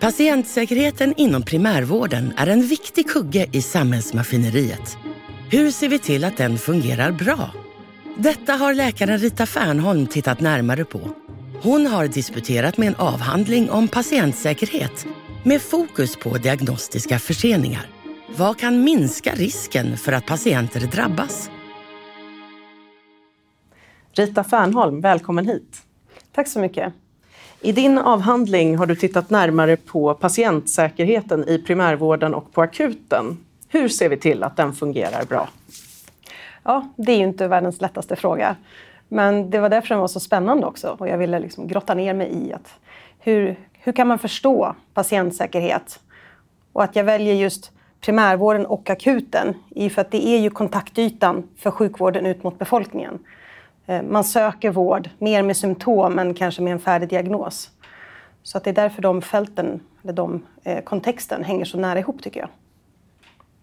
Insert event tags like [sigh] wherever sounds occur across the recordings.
Patientsäkerheten inom primärvården är en viktig kugge i samhällsmaskineriet. Hur ser vi till att den fungerar bra? Detta har läkaren Rita Fernholm tittat närmare på. Hon har disputerat med en avhandling om patientsäkerhet med fokus på diagnostiska förseningar. Vad kan minska risken för att patienter drabbas? Rita Fernholm, välkommen hit. Tack så mycket. I din avhandling har du tittat närmare på patientsäkerheten i primärvården och på akuten. Hur ser vi till att den fungerar bra? Ja, det är ju inte världens lättaste fråga. Men det var därför den var så spännande också och jag ville liksom grotta ner mig i att hur, hur kan man förstå patientsäkerhet? Och att jag väljer just primärvården och akuten är för att det är ju kontaktytan för sjukvården ut mot befolkningen. Eh, man söker vård mer med symptom än kanske med en färdig diagnos. Så att det är därför de fälten, eller de eh, kontexten hänger så nära ihop tycker jag.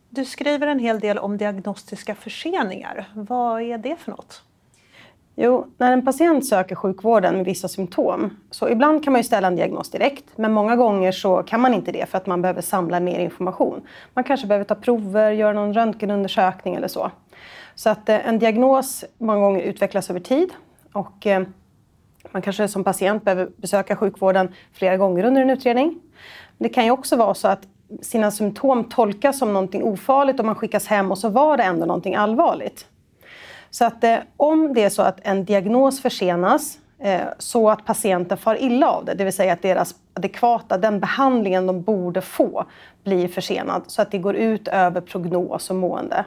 Du skriver en hel del om diagnostiska förseningar. Vad är det för något? Jo, när en patient söker sjukvården med vissa symptom, så ibland kan man ju ställa en diagnos direkt, men många gånger så kan man inte det för att man behöver samla mer information. Man kanske behöver ta prover, göra någon röntgenundersökning eller så. Så att eh, en diagnos många gånger utvecklas över tid och eh, man kanske som patient behöver besöka sjukvården flera gånger under en utredning. Det kan ju också vara så att sina symptom tolkas som någonting ofarligt och man skickas hem och så var det ändå någonting allvarligt. Så att eh, om det är så att en diagnos försenas eh, så att patienten far illa av det, det vill säga att deras adekvata, den behandlingen de borde få, blir försenad så att det går ut över prognos och mående.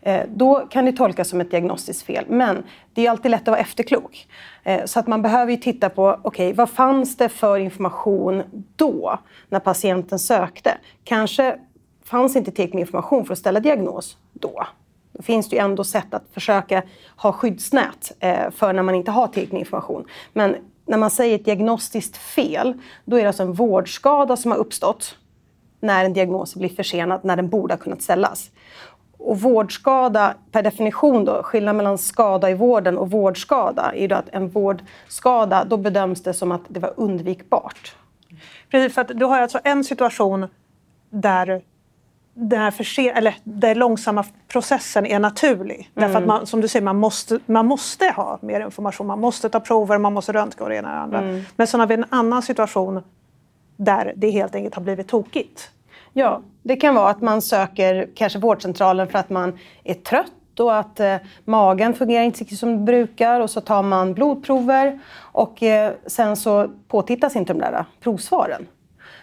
Eh, då kan det tolkas som ett diagnostiskt fel. Men det är alltid lätt att vara efterklok. Eh, så att man behöver ju titta på, okej, okay, vad fanns det för information då, när patienten sökte? Kanske fanns inte tillräckligt med information för att ställa diagnos då. Då finns det ju ändå sätt att försöka ha skyddsnät eh, för när man inte har tillräckligt med information. Men när man säger ett diagnostiskt fel, då är det alltså en vårdskada som har uppstått när en diagnos blir försenad, när den borde ha kunnat ställas. Och vårdskada, per definition, då, skillnaden mellan skada i vården och vårdskada är att en vårdskada, då bedöms det som att det var undvikbart. Precis, för du har alltså en situation där den här försen eller den långsamma processen är naturlig. Mm. Därför att man, som du säger, man måste, man måste ha mer information. Man måste ta prover, man måste röntga och det ena och det andra. Mm. Men så har vi en annan situation där det helt enkelt har blivit tokigt. Ja, det kan vara att man söker kanske vårdcentralen för att man är trött och att eh, magen fungerar inte som det brukar och så tar man blodprover och eh, sen så påtittas inte de där eh, provsvaren.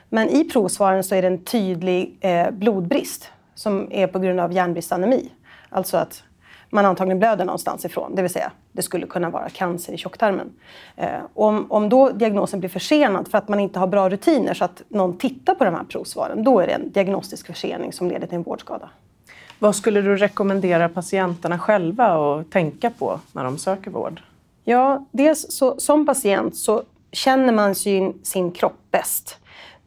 Men i provsvaren så är det en tydlig eh, blodbrist som är på grund av järnbristanemi. Alltså att man antagligen blöder någonstans ifrån. Det vill säga, det skulle kunna vara cancer i tjocktarmen. Eh, om, om då diagnosen blir försenad för att man inte har bra rutiner så att någon tittar på de här provsvaren, då är det en diagnostisk försening som leder till en vårdskada. Vad skulle du rekommendera patienterna själva att tänka på när de söker vård? Ja, dels så, som patient så känner man sin, sin kropp bäst.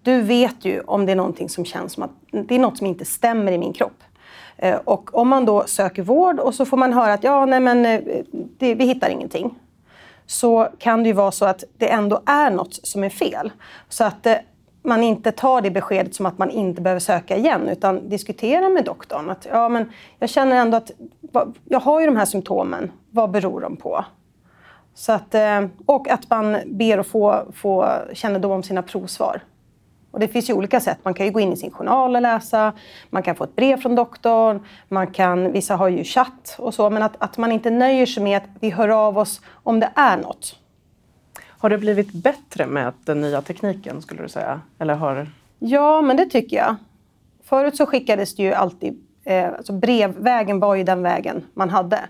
Du vet ju om det är någonting som känns som att det är något som inte stämmer i min kropp. Eh, och om man då söker vård och så får man höra att ja, nej men eh, det, vi hittar ingenting. Så kan det ju vara så att det ändå är något som är fel. Så att eh, man inte tar det beskedet som att man inte behöver söka igen utan diskutera med doktorn. Att, ja, men jag känner ändå att jag har ju de här symptomen. Vad beror de på? Så att, eh, och att man ber att få, få kännedom om sina provsvar. Och det finns ju olika sätt. Man kan ju gå in i sin journal och läsa, man kan få ett brev från doktorn, man kan, vissa har ju chatt och så, men att, att man inte nöjer sig med att vi hör av oss om det är något. Har det blivit bättre med den nya tekniken skulle du säga? Eller har... Ja, men det tycker jag. Förut så skickades det ju alltid eh, alltså brevvägen var ju den vägen man hade.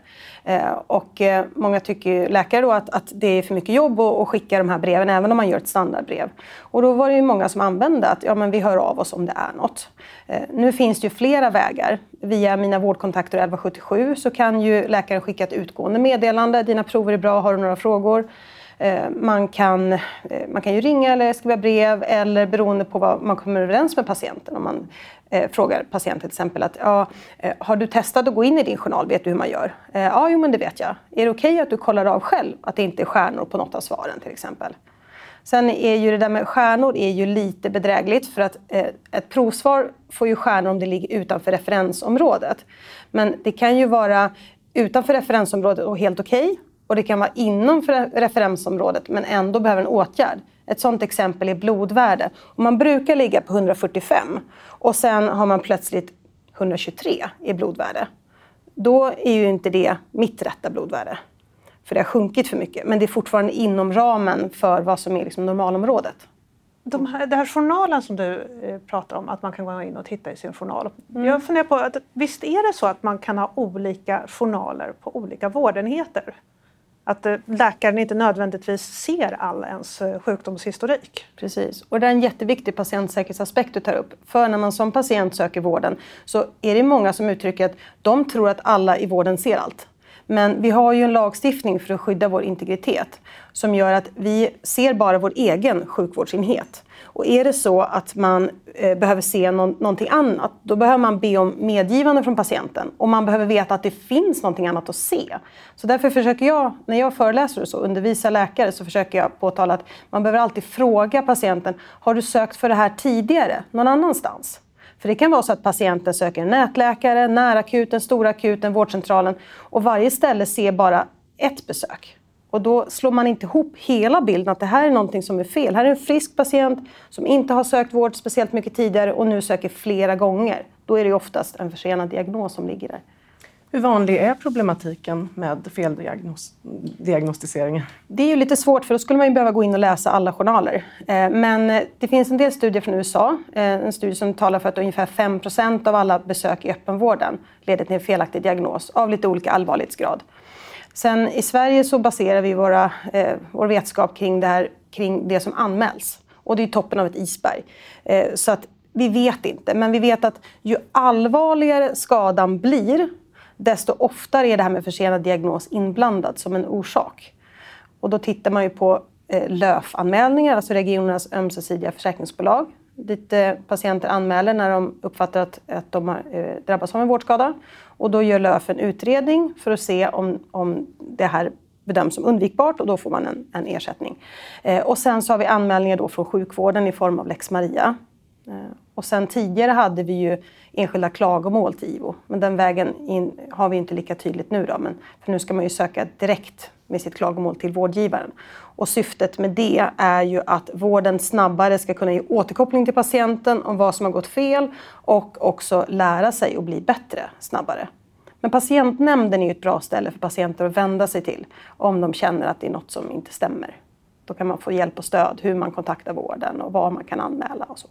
Eh, och eh, många tycker, läkare då, att, att det är för mycket jobb att, att skicka de här breven, även om man gör ett standardbrev. Och då var det ju många som använde att ja, men vi hör av oss om det är något. Eh, nu finns det ju flera vägar. Via mina vårdkontakter 1177 så kan ju läkaren skicka ett utgående meddelande. Dina prover är bra, har du några frågor? Eh, man kan, eh, man kan ju ringa eller skriva brev eller beroende på vad man kommer överens med patienten. Om man eh, frågar patienten till exempel att ja, eh, har du testat att gå in i din journal? Vet du hur man gör? Eh, ja, jo men det vet jag. Är det okej okay att du kollar av själv att det inte är stjärnor på något av svaren till exempel? Sen är ju det där med stjärnor är ju lite bedrägligt för att eh, ett provsvar får ju stjärnor om det ligger utanför referensområdet. Men det kan ju vara utanför referensområdet och helt okej. Okay, och det kan vara inom referensområdet men ändå behöver en åtgärd. Ett sådant exempel är blodvärde. Om man brukar ligga på 145 och sen har man plötsligt 123 i blodvärde. Då är ju inte det mitt rätta blodvärde. För det har sjunkit för mycket. Men det är fortfarande inom ramen för vad som är liksom normalområdet. De här, den här journalen som du eh, pratar om, att man kan gå in och titta i sin journal. Mm. Jag funderar på, att, visst är det så att man kan ha olika journaler på olika vårdenheter? Att eh, läkaren inte nödvändigtvis ser all ens eh, sjukdomshistorik. Precis, och det är en jätteviktig patientsäkerhetsaspekt du tar upp. För när man som patient söker vården så är det många som uttrycker att de tror att alla i vården ser allt. Men vi har ju en lagstiftning för att skydda vår integritet som gör att vi ser bara vår egen sjukvårdsenhet. Och är det så att man eh, behöver se någon, någonting annat, då behöver man be om medgivande från patienten. Och man behöver veta att det finns någonting annat att se. Så därför försöker jag, när jag föreläser och så, undervisar läkare, så försöker jag påtala att man behöver alltid fråga patienten, har du sökt för det här tidigare någon annanstans? För det kan vara så att patienten söker en nätläkare, närakuten, storakuten, vårdcentralen och varje ställe ser bara ett besök. Och då slår man inte ihop hela bilden att det här är någonting som är fel. Här är en frisk patient som inte har sökt vård speciellt mycket tidigare och nu söker flera gånger. Då är det oftast en försenad diagnos som ligger där. Hur vanlig är problematiken med feldiagnostiseringar? Det är ju lite svårt för då skulle man ju behöva gå in och läsa alla journaler. Eh, men eh, det finns en del studier från USA. Eh, en studie som talar för att ungefär 5% av alla besök i öppenvården leder till en felaktig diagnos av lite olika allvarlighetsgrad. Sen i Sverige så baserar vi våra, vår vetskap kring det, här, kring det som anmäls. Och det är toppen av ett isberg. Så att vi vet inte, men vi vet att ju allvarligare skadan blir desto oftare är det här med försenad diagnos inblandat som en orsak. Och då tittar man ju på eh, LÖF-anmälningar, alltså regionernas ömsesidiga försäkringsbolag, dit eh, patienter anmäler när de uppfattar att, att de har eh, drabbats av en vårdskada. Och då gör LÖF en utredning för att se om, om det här bedöms som undvikbart och då får man en, en ersättning. Eh, och sen så har vi anmälningar då från sjukvården i form av lex Maria. Eh, och sen tidigare hade vi ju enskilda klagomål till IVO. Men den vägen in har vi inte lika tydligt nu. Då, men, för nu ska man ju söka direkt med sitt klagomål till vårdgivaren. Och syftet med det är ju att vården snabbare ska kunna ge återkoppling till patienten om vad som har gått fel och också lära sig och bli bättre snabbare. Men patientnämnden är ju ett bra ställe för patienter att vända sig till om de känner att det är något som inte stämmer. Då kan man få hjälp och stöd hur man kontaktar vården och vad man kan anmäla och så.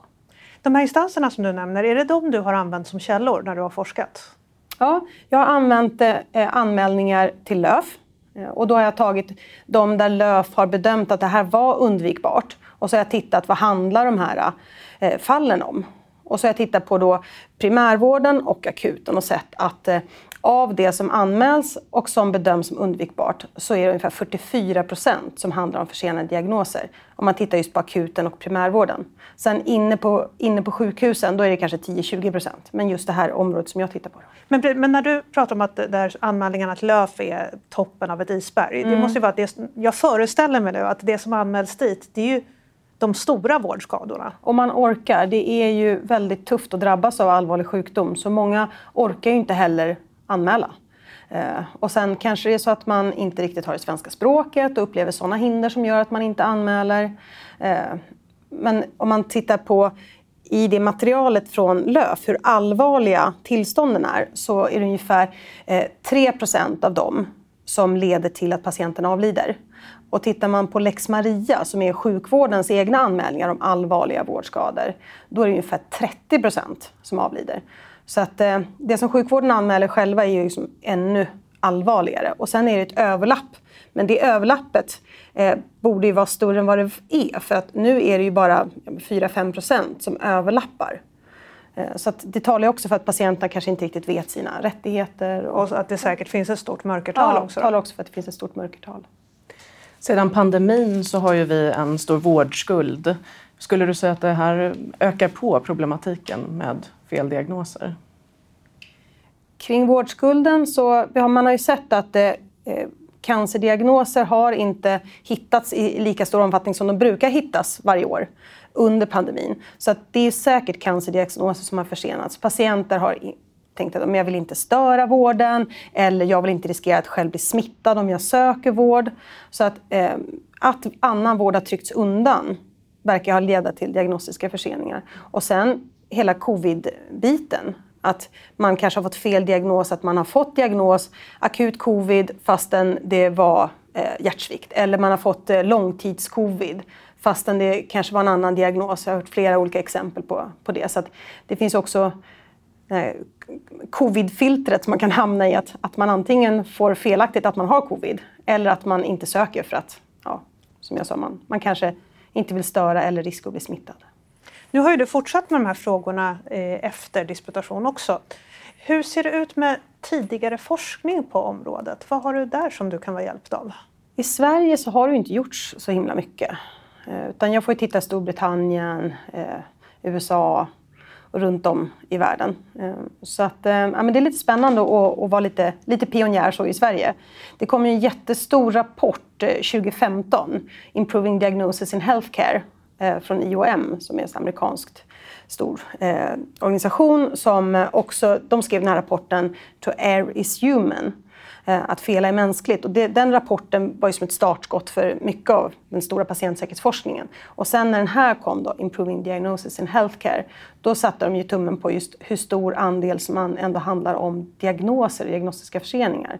De här instanserna som du nämner, är det de du har använt som källor när du har forskat? Ja, jag har använt eh, anmälningar till LÖF eh, och då har jag tagit de där LÖF har bedömt att det här var undvikbart och så har jag tittat vad handlar de här eh, fallen om. Och så har jag tittat på då primärvården och akuten och sett att eh, av det som anmäls och som bedöms som undvikbart så är det ungefär 44 procent som handlar om försenade diagnoser. Om man tittar just på akuten och primärvården. Sen inne på, inne på sjukhusen då är det kanske 10-20 procent. Men just det här området som jag tittar på. Men, men när du pratar om att där anmälningarna till LÖF är toppen av ett isberg. Mm. Det måste vara det, jag föreställer mig nu att det som anmäls dit det är ju de stora vårdskadorna. Om man orkar. Det är ju väldigt tufft att drabbas av allvarlig sjukdom så många orkar ju inte heller anmäla. Eh, och sen kanske det är så att man inte riktigt har det svenska språket och upplever sådana hinder som gör att man inte anmäler. Eh, men om man tittar på i det materialet från LÖF, hur allvarliga tillstånden är, så är det ungefär eh, 3 av dem som leder till att patienten avlider. Och tittar man på lex Maria, som är sjukvårdens egna anmälningar om allvarliga vårdskador, då är det ungefär 30 som avlider. Så att eh, det som sjukvården anmäler själva är ju liksom ännu allvarligare. Och sen är det ett överlapp. Men det överlappet eh, borde ju vara större än vad det är. För att nu är det ju bara 4-5 procent som överlappar. Eh, så det talar också för att patienterna kanske inte riktigt vet sina rättigheter. Och, och att det säkert finns ett stort mörkertal ja, också. Ja, talar också för att det finns ett stort mörkertal. Sedan pandemin så har ju vi en stor vårdskuld. Skulle du säga att det här ökar på problematiken med feldiagnoser? Kring vårdskulden så har man har ju sett att eh, eh, cancerdiagnoser har inte hittats i lika stor omfattning som de brukar hittas varje år under pandemin. Så att det är säkert cancerdiagnoser som har försenats. Patienter har tänkt att jag vill inte störa vården eller jag vill inte riskera att själv bli smittad om jag söker vård. Så att, eh, att annan vård har tryckts undan verkar ha leda till diagnostiska förseningar. Och sen hela covid-biten. Att man kanske har fått fel diagnos, att man har fått diagnos akut covid fastän det var eh, hjärtsvikt. Eller man har fått eh, långtidscovid fastän det kanske var en annan diagnos. Jag har hört flera olika exempel på, på det. Så det finns också eh, covid-filtret som man kan hamna i. Att, att man antingen får felaktigt att man har covid eller att man inte söker för att, ja, som jag sa, man, man kanske inte vill störa eller risk att bli smittad. Nu har ju du fortsatt med de här frågorna eh, efter disputation också. Hur ser det ut med tidigare forskning på området? Vad har du där som du kan vara hjälpt av? I Sverige så har det inte gjorts så himla mycket. Eh, utan jag får titta i Storbritannien, eh, USA runt om i världen. Eh, så att, eh, ja, men det är lite spännande att, att vara lite, lite pionjär så i Sverige. Det kom en jättestor rapport eh, 2015, Improving Diagnosis in Healthcare, från IOM som är en amerikanskt stor organisation som också, de skrev den här rapporten To Air is Human, Eh, att fela är mänskligt. Och det, den rapporten var ju som ett startskott för mycket av den stora patientsäkerhetsforskningen. Och sen när den här kom då, Improving Diagnosis in Healthcare, då satte de ju tummen på just hur stor andel som man ändå handlar om diagnoser, diagnostiska förseningar.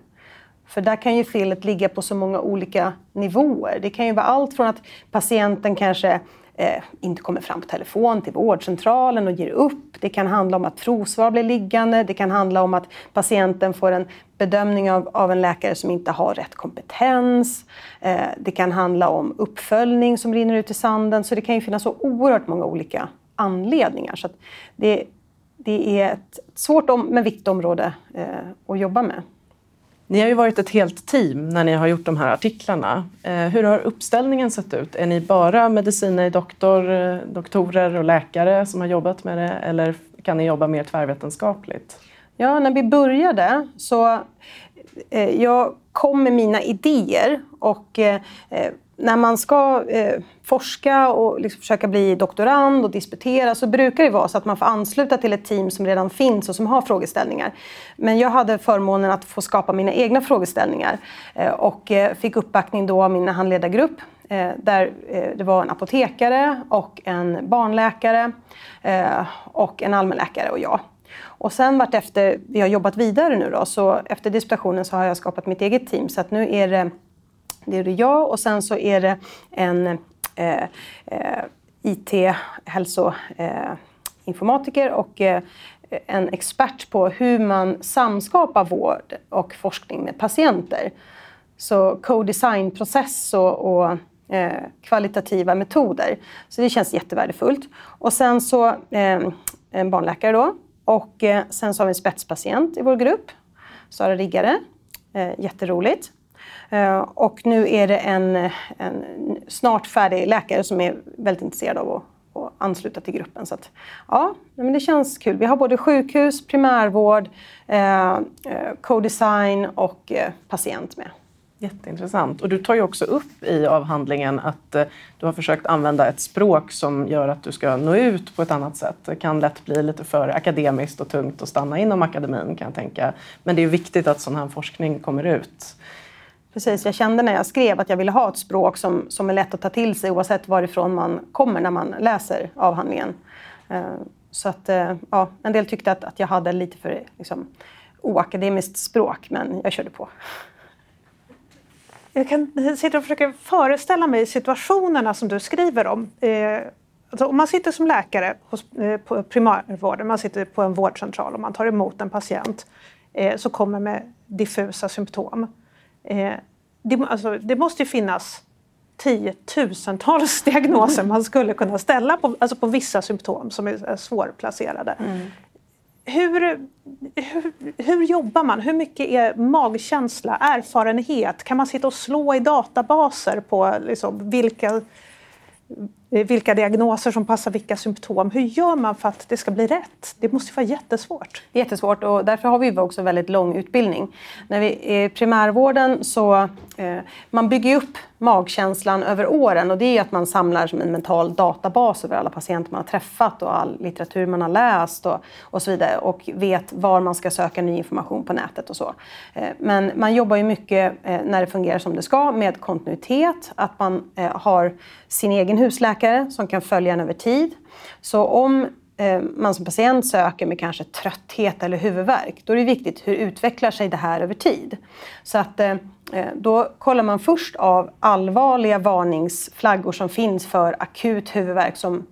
För där kan ju felet ligga på så många olika nivåer. Det kan ju vara allt från att patienten kanske eh, inte kommer fram på telefon till vårdcentralen och ger upp. Det kan handla om att provsvar blir liggande. Det kan handla om att patienten får en bedömning av, av en läkare som inte har rätt kompetens. Eh, det kan handla om uppföljning som rinner ut i sanden. Så det kan ju finnas så oerhört många olika anledningar. Så det, det är ett svårt men viktigt område eh, att jobba med. Ni har ju varit ett helt team när ni har gjort de här artiklarna. Eh, hur har uppställningen sett ut? Är ni bara mediciner, doktor, eh, doktorer och läkare som har jobbat med det eller kan ni jobba mer tvärvetenskapligt? Ja, när vi började så eh, jag kom med mina idéer och eh, eh när man ska eh, forska och liksom försöka bli doktorand och disputera så brukar det vara så att man får ansluta till ett team som redan finns och som har frågeställningar. Men jag hade förmånen att få skapa mina egna frågeställningar eh, och eh, fick uppbackning då av min handledargrupp eh, där eh, det var en apotekare och en barnläkare eh, och en allmänläkare och jag. Och sen vart efter vi har jobbat vidare nu då, så efter disputationen så har jag skapat mitt eget team så att nu är det det är det jag och sen så är det en eh, eh, IT, hälsoinformatiker eh, och eh, en expert på hur man samskapar vård och forskning med patienter. Så co-designprocess och, och eh, kvalitativa metoder. Så det känns jättevärdefullt. Och sen så eh, en barnläkare då. Och eh, sen så har vi en spetspatient i vår grupp, Sara Riggare. Eh, jätteroligt. Eh, och nu är det en, en snart färdig läkare som är väldigt intresserad av att, att ansluta till gruppen. Så att, ja, men det känns kul. Vi har både sjukhus, primärvård, eh, eh, co-design och eh, patient med. Jätteintressant. Och du tar ju också upp i avhandlingen att eh, du har försökt använda ett språk som gör att du ska nå ut på ett annat sätt. Det kan lätt bli lite för akademiskt och tungt att stanna inom akademin kan jag tänka. Men det är viktigt att sån här forskning kommer ut. Precis, jag kände när jag skrev att jag ville ha ett språk som, som är lätt att ta till sig oavsett varifrån man kommer när man läser avhandlingen. Eh, så att, eh, ja, en del tyckte att, att jag hade lite för liksom, oakademiskt språk, men jag körde på. Jag kan sitta och försöka föreställa mig situationerna som du skriver om. Eh, alltså om man sitter som läkare hos, eh, på primärvården, man sitter på en vårdcentral och man tar emot en patient eh, som kommer med diffusa symptom. Eh, det, alltså, det måste ju finnas tiotusentals [laughs] diagnoser man skulle kunna ställa på, alltså på vissa symptom som är svårplacerade. Mm. Hur, hur, hur, jobbar man? Hur mycket är magkänsla, erfarenhet? Kan man sitta och slå i databaser på liksom vilka Eh, vilka diagnoser som passar vilka symptom. Hur gör man för att det ska bli rätt? Det måste vara jättesvårt. Jättesvårt och därför har vi också väldigt lång utbildning. När vi är i primärvården så eh, man bygger upp magkänslan över åren och det är att man samlar som en mental databas över alla patienter man har träffat och all litteratur man har läst och, och så vidare och vet var man ska söka ny information på nätet och så. Eh, men man jobbar ju mycket eh, när det fungerar som det ska med kontinuitet, att man eh, har sin egen husläkare som kan följa en över tid. Så om eh, man som patient söker med kanske trötthet eller huvudvärk, då är det viktigt hur utvecklar sig det här över tid. Så att eh, eh, då kollar man först av allvarliga varningsflaggor som finns för akut huvudvärk som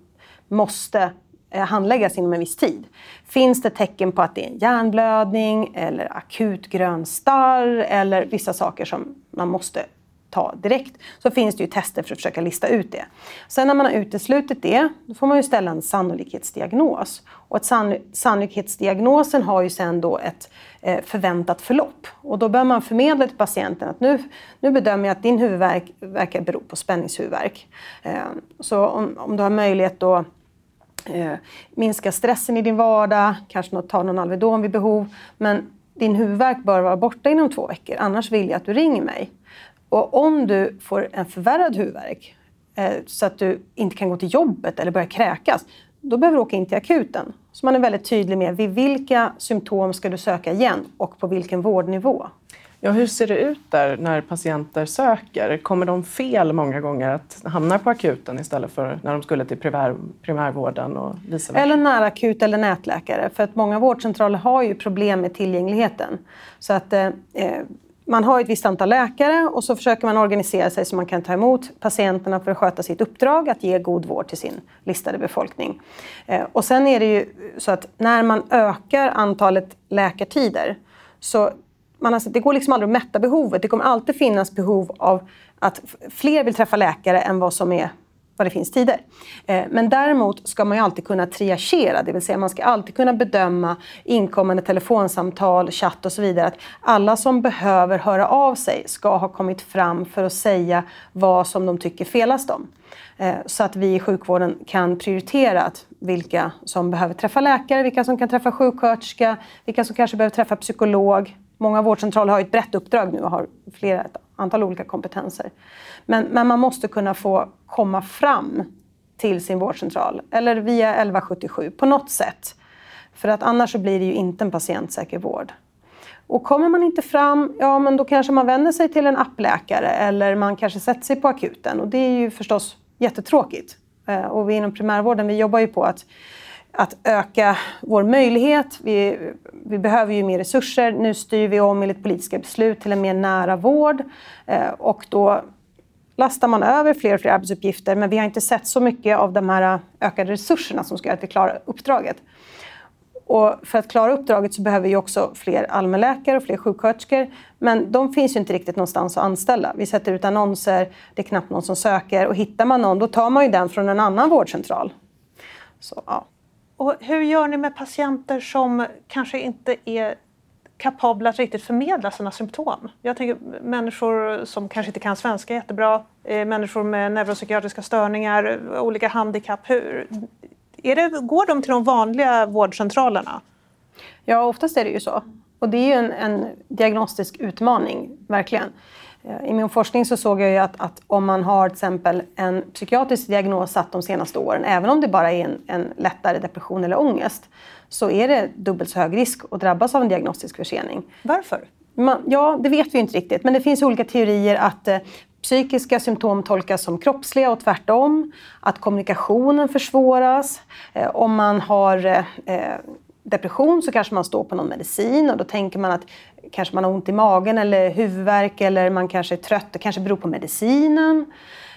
måste handläggas inom en viss tid. Finns det tecken på att det är en hjärnblödning eller akut grön starr eller vissa saker som man måste ta direkt, så finns det ju tester för att försöka lista ut det. Sen när man har uteslutit det, då får man ju ställa en sannolikhetsdiagnos. Och ett sann sannolikhetsdiagnosen har ju sen då ett eh, förväntat förlopp. Och då bör man förmedla till patienten att nu, nu bedömer jag att din huvudvärk verkar bero på spänningshuvudvärk. Eh, så om, om du har möjlighet då eh, minska stressen i din vardag, kanske ta någon Alvedon vid behov. Men din huvudvärk bör vara borta inom två veckor, annars vill jag att du ringer mig. Och om du får en förvärrad huvudvärk eh, så att du inte kan gå till jobbet eller börja kräkas, då behöver du åka in till akuten. Så man är väldigt tydlig med vid vilka symptom ska du söka igen och på vilken vårdnivå. Ja, hur ser det ut där när patienter söker? Kommer de fel många gånger att hamna på akuten istället för när de skulle till primär, primärvården och vice versa? Eller närakut eller nätläkare. För att många vårdcentraler har ju problem med tillgängligheten. Så att eh, man har ett visst antal läkare och så försöker man organisera sig så man kan ta emot patienterna för att sköta sitt uppdrag att ge god vård till sin listade befolkning. Eh, och sen är det ju så att när man ökar antalet läkartider så man har, det går liksom aldrig att mätta behovet. Det kommer alltid finnas behov av att fler vill träffa läkare än vad som är vad det finns tider. Eh, men däremot ska man ju alltid kunna triagera, det vill säga man ska alltid kunna bedöma inkommande telefonsamtal, chatt och så vidare. Att alla som behöver höra av sig ska ha kommit fram för att säga vad som de tycker felas dem. Eh, så att vi i sjukvården kan prioritera vilka som behöver träffa läkare, vilka som kan träffa sjuksköterska, vilka som kanske behöver träffa psykolog. Många vårdcentraler har ett brett uppdrag nu och har flera, antal olika kompetenser. Men, men man måste kunna få komma fram till sin vårdcentral eller via 1177 på något sätt. För att annars så blir det ju inte en patientsäker vård. Och kommer man inte fram, ja men då kanske man vänder sig till en appläkare eller man kanske sätter sig på akuten och det är ju förstås jättetråkigt. Eh, och vi inom primärvården vi jobbar ju på att, att öka vår möjlighet. Vi, vi behöver ju mer resurser. Nu styr vi om enligt politiska beslut till en mer nära vård eh, och då lastar man över fler och fler arbetsuppgifter men vi har inte sett så mycket av de här ökade resurserna som ska göra att vi klarar uppdraget. Och för att klara uppdraget så behöver vi också fler allmänläkare och fler sjuksköterskor. Men de finns ju inte riktigt någonstans att anställa. Vi sätter ut annonser, det är knappt någon som söker och hittar man någon då tar man ju den från en annan vårdcentral. Så, ja. Och hur gör ni med patienter som kanske inte är kapabla att riktigt förmedla sina symptom. Jag tänker människor som kanske inte kan svenska jättebra, eh, människor med neuropsykiatriska störningar, olika handikapp. Hur, är det, går de till de vanliga vårdcentralerna? Ja, oftast är det ju så. Och det är ju en, en diagnostisk utmaning, verkligen. I min forskning så såg jag ju att, att, om man har till exempel en psykiatrisk diagnos satt de senaste åren, även om det bara är en, en lättare depression eller ångest, så är det dubbelt så hög risk att drabbas av en diagnostisk försening. Varför? Man, ja, det vet vi inte riktigt, men det finns olika teorier att eh, psykiska symptom tolkas som kroppsliga och tvärtom. Att kommunikationen försvåras. Eh, om man har eh, eh depression så kanske man står på någon medicin och då tänker man att kanske man har ont i magen eller huvudvärk eller man kanske är trött. Det kanske beror på medicinen.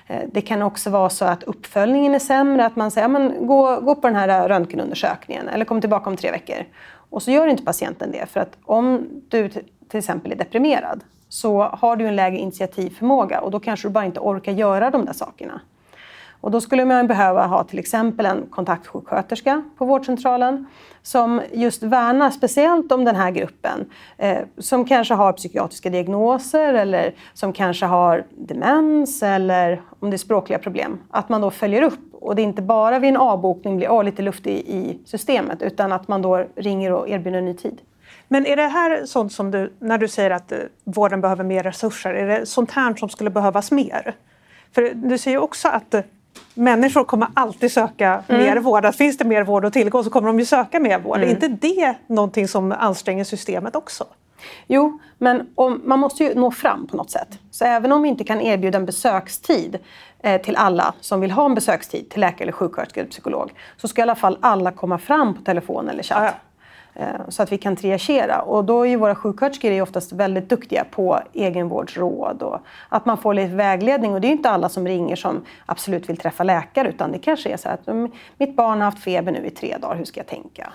Eh, det kan också vara så att uppföljningen är sämre, att man säger men gå, gå på den här eh, röntgenundersökningen eller kom tillbaka om tre veckor. Och så gör inte patienten det, för att om du till exempel är deprimerad så har du en lägre initiativförmåga och då kanske du bara inte orkar göra de där sakerna. Och då skulle man behöva ha till exempel en kontaktsjuksköterska på vårdcentralen som just värnar speciellt om den här gruppen. Eh, som kanske har psykiatriska diagnoser eller som kanske har demens eller om det är språkliga problem. Att man då följer upp och det är inte bara vid en avbokning blir oh, lite luft i, i systemet utan att man då ringer och erbjuder en ny tid. Men är det här sånt som du, när du säger att eh, vården behöver mer resurser, är det sånt här som skulle behövas mer? För du säger också att eh, människor kommer alltid söka mm. mer vård. Att finns det mer vård att tillgå så kommer de ju söka mer vård. Mm. Är inte det någonting som anstränger systemet också? Jo, men om, man måste ju nå fram på något sätt. Så även om vi inte kan erbjuda en besökstid eh, till alla som vill ha en besökstid till läkare, eller sjuksköterska eller psykolog så ska i alla fall alla komma fram på telefon eller chatt. Ja. Eh, så att vi kan triagera. Och då är våra sjuksköterskor oftast väldigt duktiga på egenvårdsråd och att man får lite vägledning. Och det är inte alla som ringer som absolut vill träffa läkare utan det kanske är så att mm, mitt barn har haft feber nu i tre dagar, hur ska jag tänka?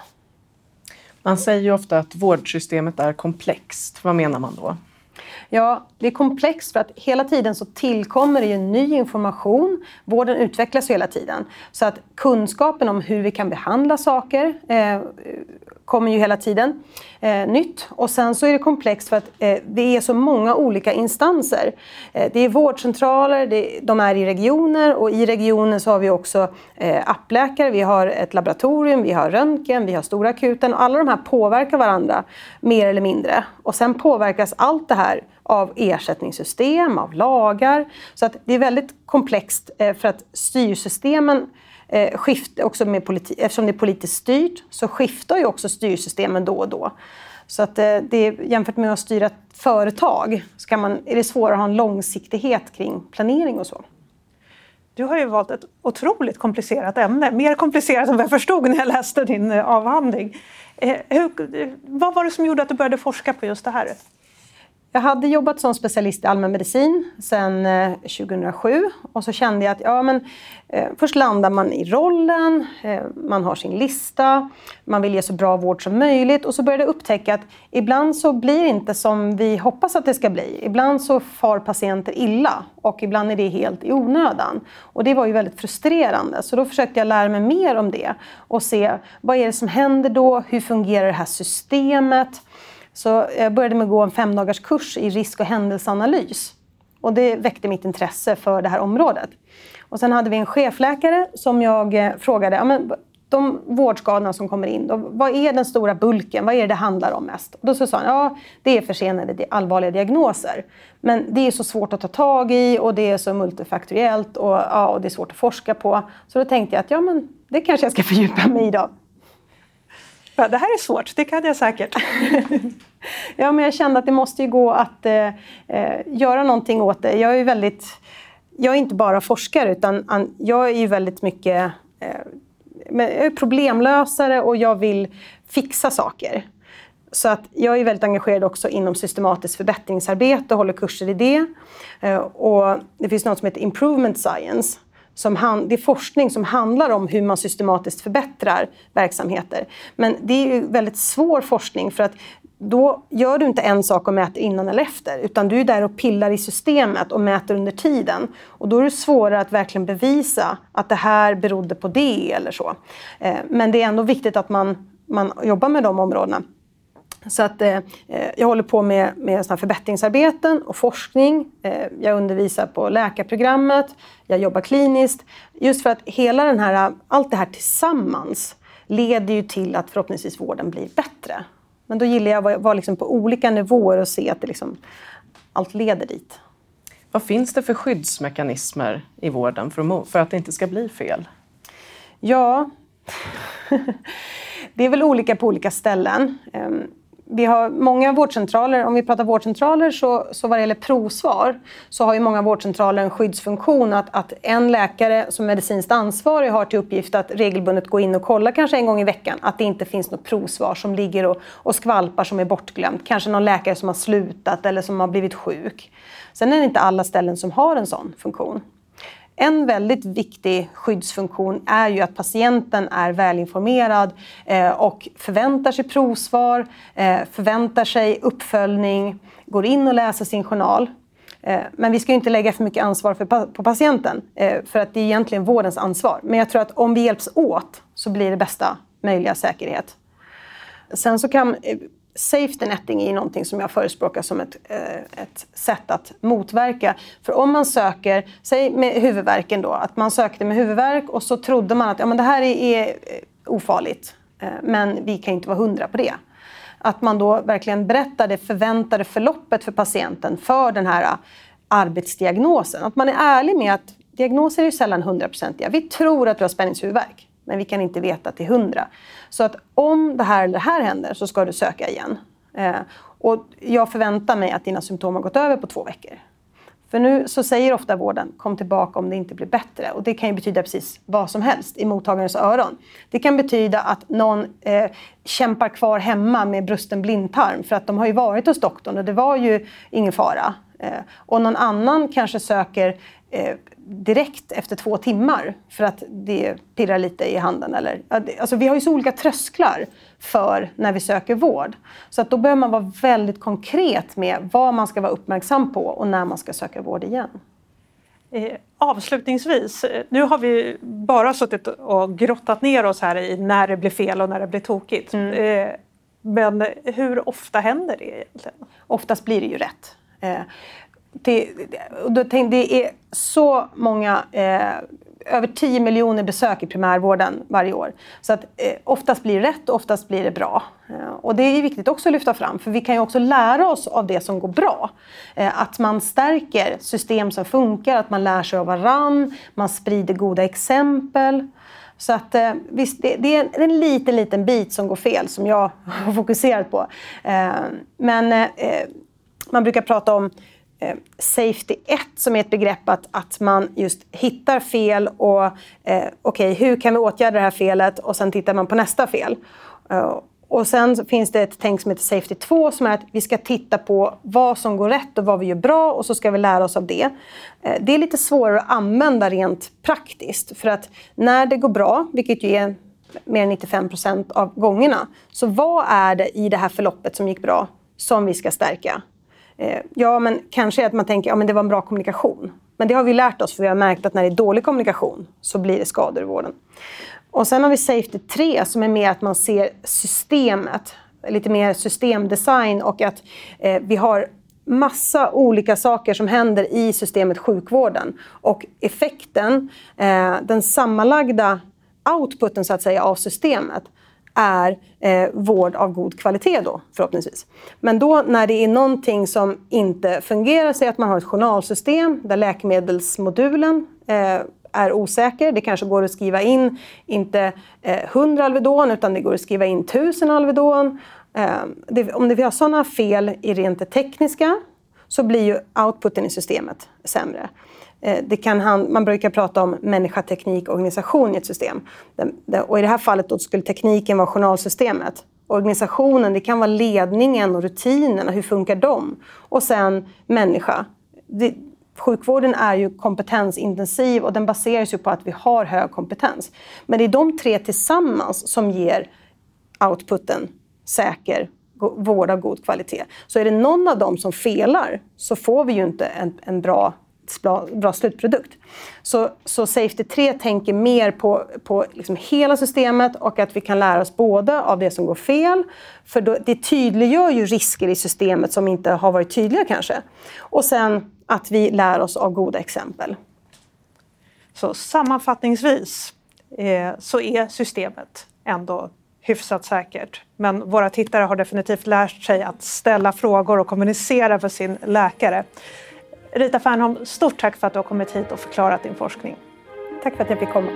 Man säger ju ofta att vårdsystemet är komplext. Vad menar man då? Ja, det är komplext för att hela tiden så tillkommer det ju ny information. Vården utvecklas hela tiden. Så att kunskapen om hur vi kan behandla saker eh, kommer ju hela tiden eh, nytt. Och sen så är det komplext för att eh, det är så många olika instanser. Eh, det är vårdcentraler, det, de är i regioner och i regionen så har vi också eh, appläkare, vi har ett laboratorium, vi har röntgen, vi har stora akuten och alla de här påverkar varandra mer eller mindre. Och sen påverkas allt det här av ersättningssystem, av lagar. Så att det är väldigt komplext eh, för att styrsystemen eh, skift, också med politi- eftersom det är politiskt styrt så skiftar ju också styrsystemen då och då. Så att eh, det, jämfört med att styra ett företag så kan man, är det svårare att ha en långsiktighet kring planering och så. Du har ju valt ett otroligt komplicerat ämne, mer komplicerat än vad jag förstod när jag läste din eh, avhandling. Eh, hur, eh, vad var det som gjorde att du började forska på just det här? Jag hade jobbat som specialist i allmänmedicin sedan 2007 eh, och så kände jag att ja, men, eh, först landar man i rollen, eh, man har sin lista, man vill ge så bra vård som möjligt och så började jag upptäcka att ibland så blir det inte som vi hoppas att det ska bli. Ibland så far patienter illa och ibland är det helt i onödan. Och det var ju väldigt frustrerande så då försökte jag lära mig mer om det och se vad är det som händer då, hur fungerar det här systemet? Så jag började med att gå en femdagars kurs i risk och händelseanalys. Och det väckte mitt intresse för det här området. Och sen hade vi en chefläkare som jag eh, frågade, ja, men de vårdskadorna som kommer in, då, vad är den stora bulken? Vad är det det handlar om mest? Och då så sa han, ja det är försenade allvarliga diagnoser. Men det är så svårt att ta tag i och det är så multifaktoriellt och, ja, och det är svårt att forska på. Så då tänkte jag att ja, men det kanske jag ska fördjupa mig i då. Ja, det här är svårt, det kan jag säkert. [laughs] ja, men jag kände att det måste ju gå att eh, eh göra någonting åt det. Jag är väldigt... Jag är inte bara forskare, utan an, jag är ju väldigt mycket eh, problemlösare och jag vill fixa saker. Så att jag är väldigt engagerad också inom systematiskt förbättringsarbete och håller kurser i det. Eh, och det finns något som heter Improvement Science som han, det är forskning som handlar om hur man systematiskt förbättrar verksamheter. Men det är ju väldigt svår forskning för att då gör du inte en sak och mäter innan eller efter, utan du är där och pillar i systemet och mäter under tiden. Och då är det svårare att verkligen bevisa att det här berodde på det eller så. Eh, men det är ändå viktigt att man, man jobbar med de områdena. Så att, eh, jag håller på med, med såna förbättringsarbeten och forskning. Eh, jag undervisar på läkarprogrammet, jag jobbar kliniskt. Just för att hela den här, allt det här tillsammans leder ju till att förhoppningsvis vården blir bättre. Men då gillar jag att vara liksom på olika nivåer och se att det liksom, allt leder dit. Vad finns det för skyddsmekanismer i vården för att, för att det inte ska bli fel? Ja, [laughs] det är väl olika på olika ställen. Vi har många vårdcentraler, om vi pratar vårdcentraler så, så vad det gäller provsvar så har ju många vårdcentraler en skyddsfunktion att, att en läkare som medicinskt ansvarig har till uppgift att regelbundet gå in och kolla kanske en gång i veckan att det inte finns något provsvar som ligger och, och skvalpar som är bortglömt. Kanske någon läkare som har slutat eller som har blivit sjuk. Sen är det inte alla ställen som har en sån funktion en väldigt viktig skyddsfunktion är ju att patienten är välinformerad eh, och förväntar sig provsvar, eh, förväntar sig uppföljning, går in och läser sin journal. Eh, men vi ska inte lägga för mycket ansvar på patienten, för att det är egentligen vårdens ansvar. Men jag tror att om vi hjälps åt så blir det bästa möjliga säkerhet. Sen så kan safety netting är någonting som jag förespråkar som ett, eh, ett sätt att motverka. För om man söker, säg med huvudvärken då, att man sökte med huvudvärk och så trodde man att ja, men det här är, är eh, ofarligt, eh, men vi kan inte vara hundra på det att man då verkligen berättar det förväntade förloppet för patienten för den här arbetsdiagnosen. Att man är ärlig med att diagnoser är ju sällan hundraprocentiga. Vi tror att du har spänningshuvudvärk, men vi kan inte veta till hundra. Så att om det här eller det här händer så ska du söka igen. Eh, och jag förväntar mig att dina symptom har gått över på två veckor. För nu så säger ofta vården kom tillbaka om det inte blir bättre. Och det kan ju betyda precis vad som helst i mottagarens öron. Det kan betyda att någon eh, kämpar kvar hemma med brusten blindtarm för att de har ju varit hos doktorn och det var ju ingen fara. Eh, och någon annan kanske söker eh, direkt efter två timmar för att det pirrar lite i handen. Eller, alltså vi har ju så olika trösklar för när vi söker vård. Så att då behöver man vara väldigt konkret med vad man ska vara uppmärksam på och när man ska söka vård igen. Eh, avslutningsvis, nu har vi bara suttit och grottat ner oss här i när det blir fel och när det blir tokigt. Mm. Men hur ofta händer det egentligen? Oftast blir det ju rätt. Eh, det, det är så många eh, över 10 miljoner besök i primärvården varje år. Så att eh, oftast blir det rätt och oftast blir det bra. Eh, och det är viktigt också att lyfta fram, för vi kan ju också lära oss av det som går bra. Eh, att man stärker system som funkar, att man lär sig av varann, man sprider goda exempel. Så att eh, visst, det, det, är en liten, liten bit som går fel som jag [laughs] har fokuserat på. Eh, men eh, man brukar prata om eh, Safety 1 som är ett begrepp att, att man just hittar fel och eh, okej, okay, hur kan vi åtgärda det här felet? Och sen tittar man på nästa fel. Uh, och sen finns det ett tänk som heter Safety 2 som är att vi ska titta på vad som går rätt och vad vi gör bra och så ska vi lära oss av det. Eh, det är lite svårare att använda rent praktiskt för att när det går bra, vilket ju är mer än 95 procent av gångerna, så vad är det i det här förloppet som gick bra som vi ska stärka? Eh, ja, men kanske att man tänker att ja, det var en bra kommunikation. Men det har vi lärt oss, för vi har märkt att när det är dålig kommunikation så blir det skador i vården. Och sen har vi Safety 3 som är mer att man ser systemet, lite mer systemdesign och att eh, vi har massa olika saker som händer i systemet sjukvården. Och effekten, eh, den sammanlagda outputen så att säga av systemet är eh, vård av god kvalitet då, förhoppningsvis. Men då när det är någonting som inte fungerar, säg att man har ett journalsystem där läkemedelsmodulen eh, är osäker. Det kanske går att skriva in, inte eh, 100 Alvedon, utan det går att skriva in 1000 Alvedon. Eh, det, om det, vi har sådana fel i rent det tekniska så blir ju outputen i systemet sämre. Eh, det kan man brukar prata om människa, teknik, organisation i ett system. Och I det här fallet då skulle tekniken vara journalsystemet. Organisationen, det kan vara ledningen och rutinerna, hur funkar de? Och sen människa. Det, sjukvården är ju kompetensintensiv och den baseras ju på att vi har hög kompetens. Men det är de tre tillsammans som ger outputen säker vård av god kvalitet. Så är det någon av dem som felar så får vi ju inte en, en bra bra slutprodukt. Så, så Safety 3 tänker mer på, på liksom hela systemet och att vi kan lära oss både av det som går fel, för då, det tydliggör ju risker i systemet som inte har varit tydliga kanske. Och sen att vi lär oss av goda exempel. Så sammanfattningsvis eh, så är systemet ändå hyfsat säkert. Men våra tittare har definitivt lärt sig att ställa frågor och kommunicera för sin läkare. Rita Fernholm, stort tack för att du har kommit hit och förklarat din forskning. Tack för att jag fick komma.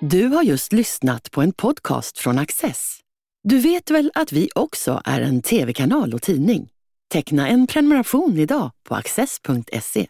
Du har just lyssnat på en podcast från Access. Du vet väl att vi också är en tv-kanal och tidning? Teckna en prenumeration idag på access.se.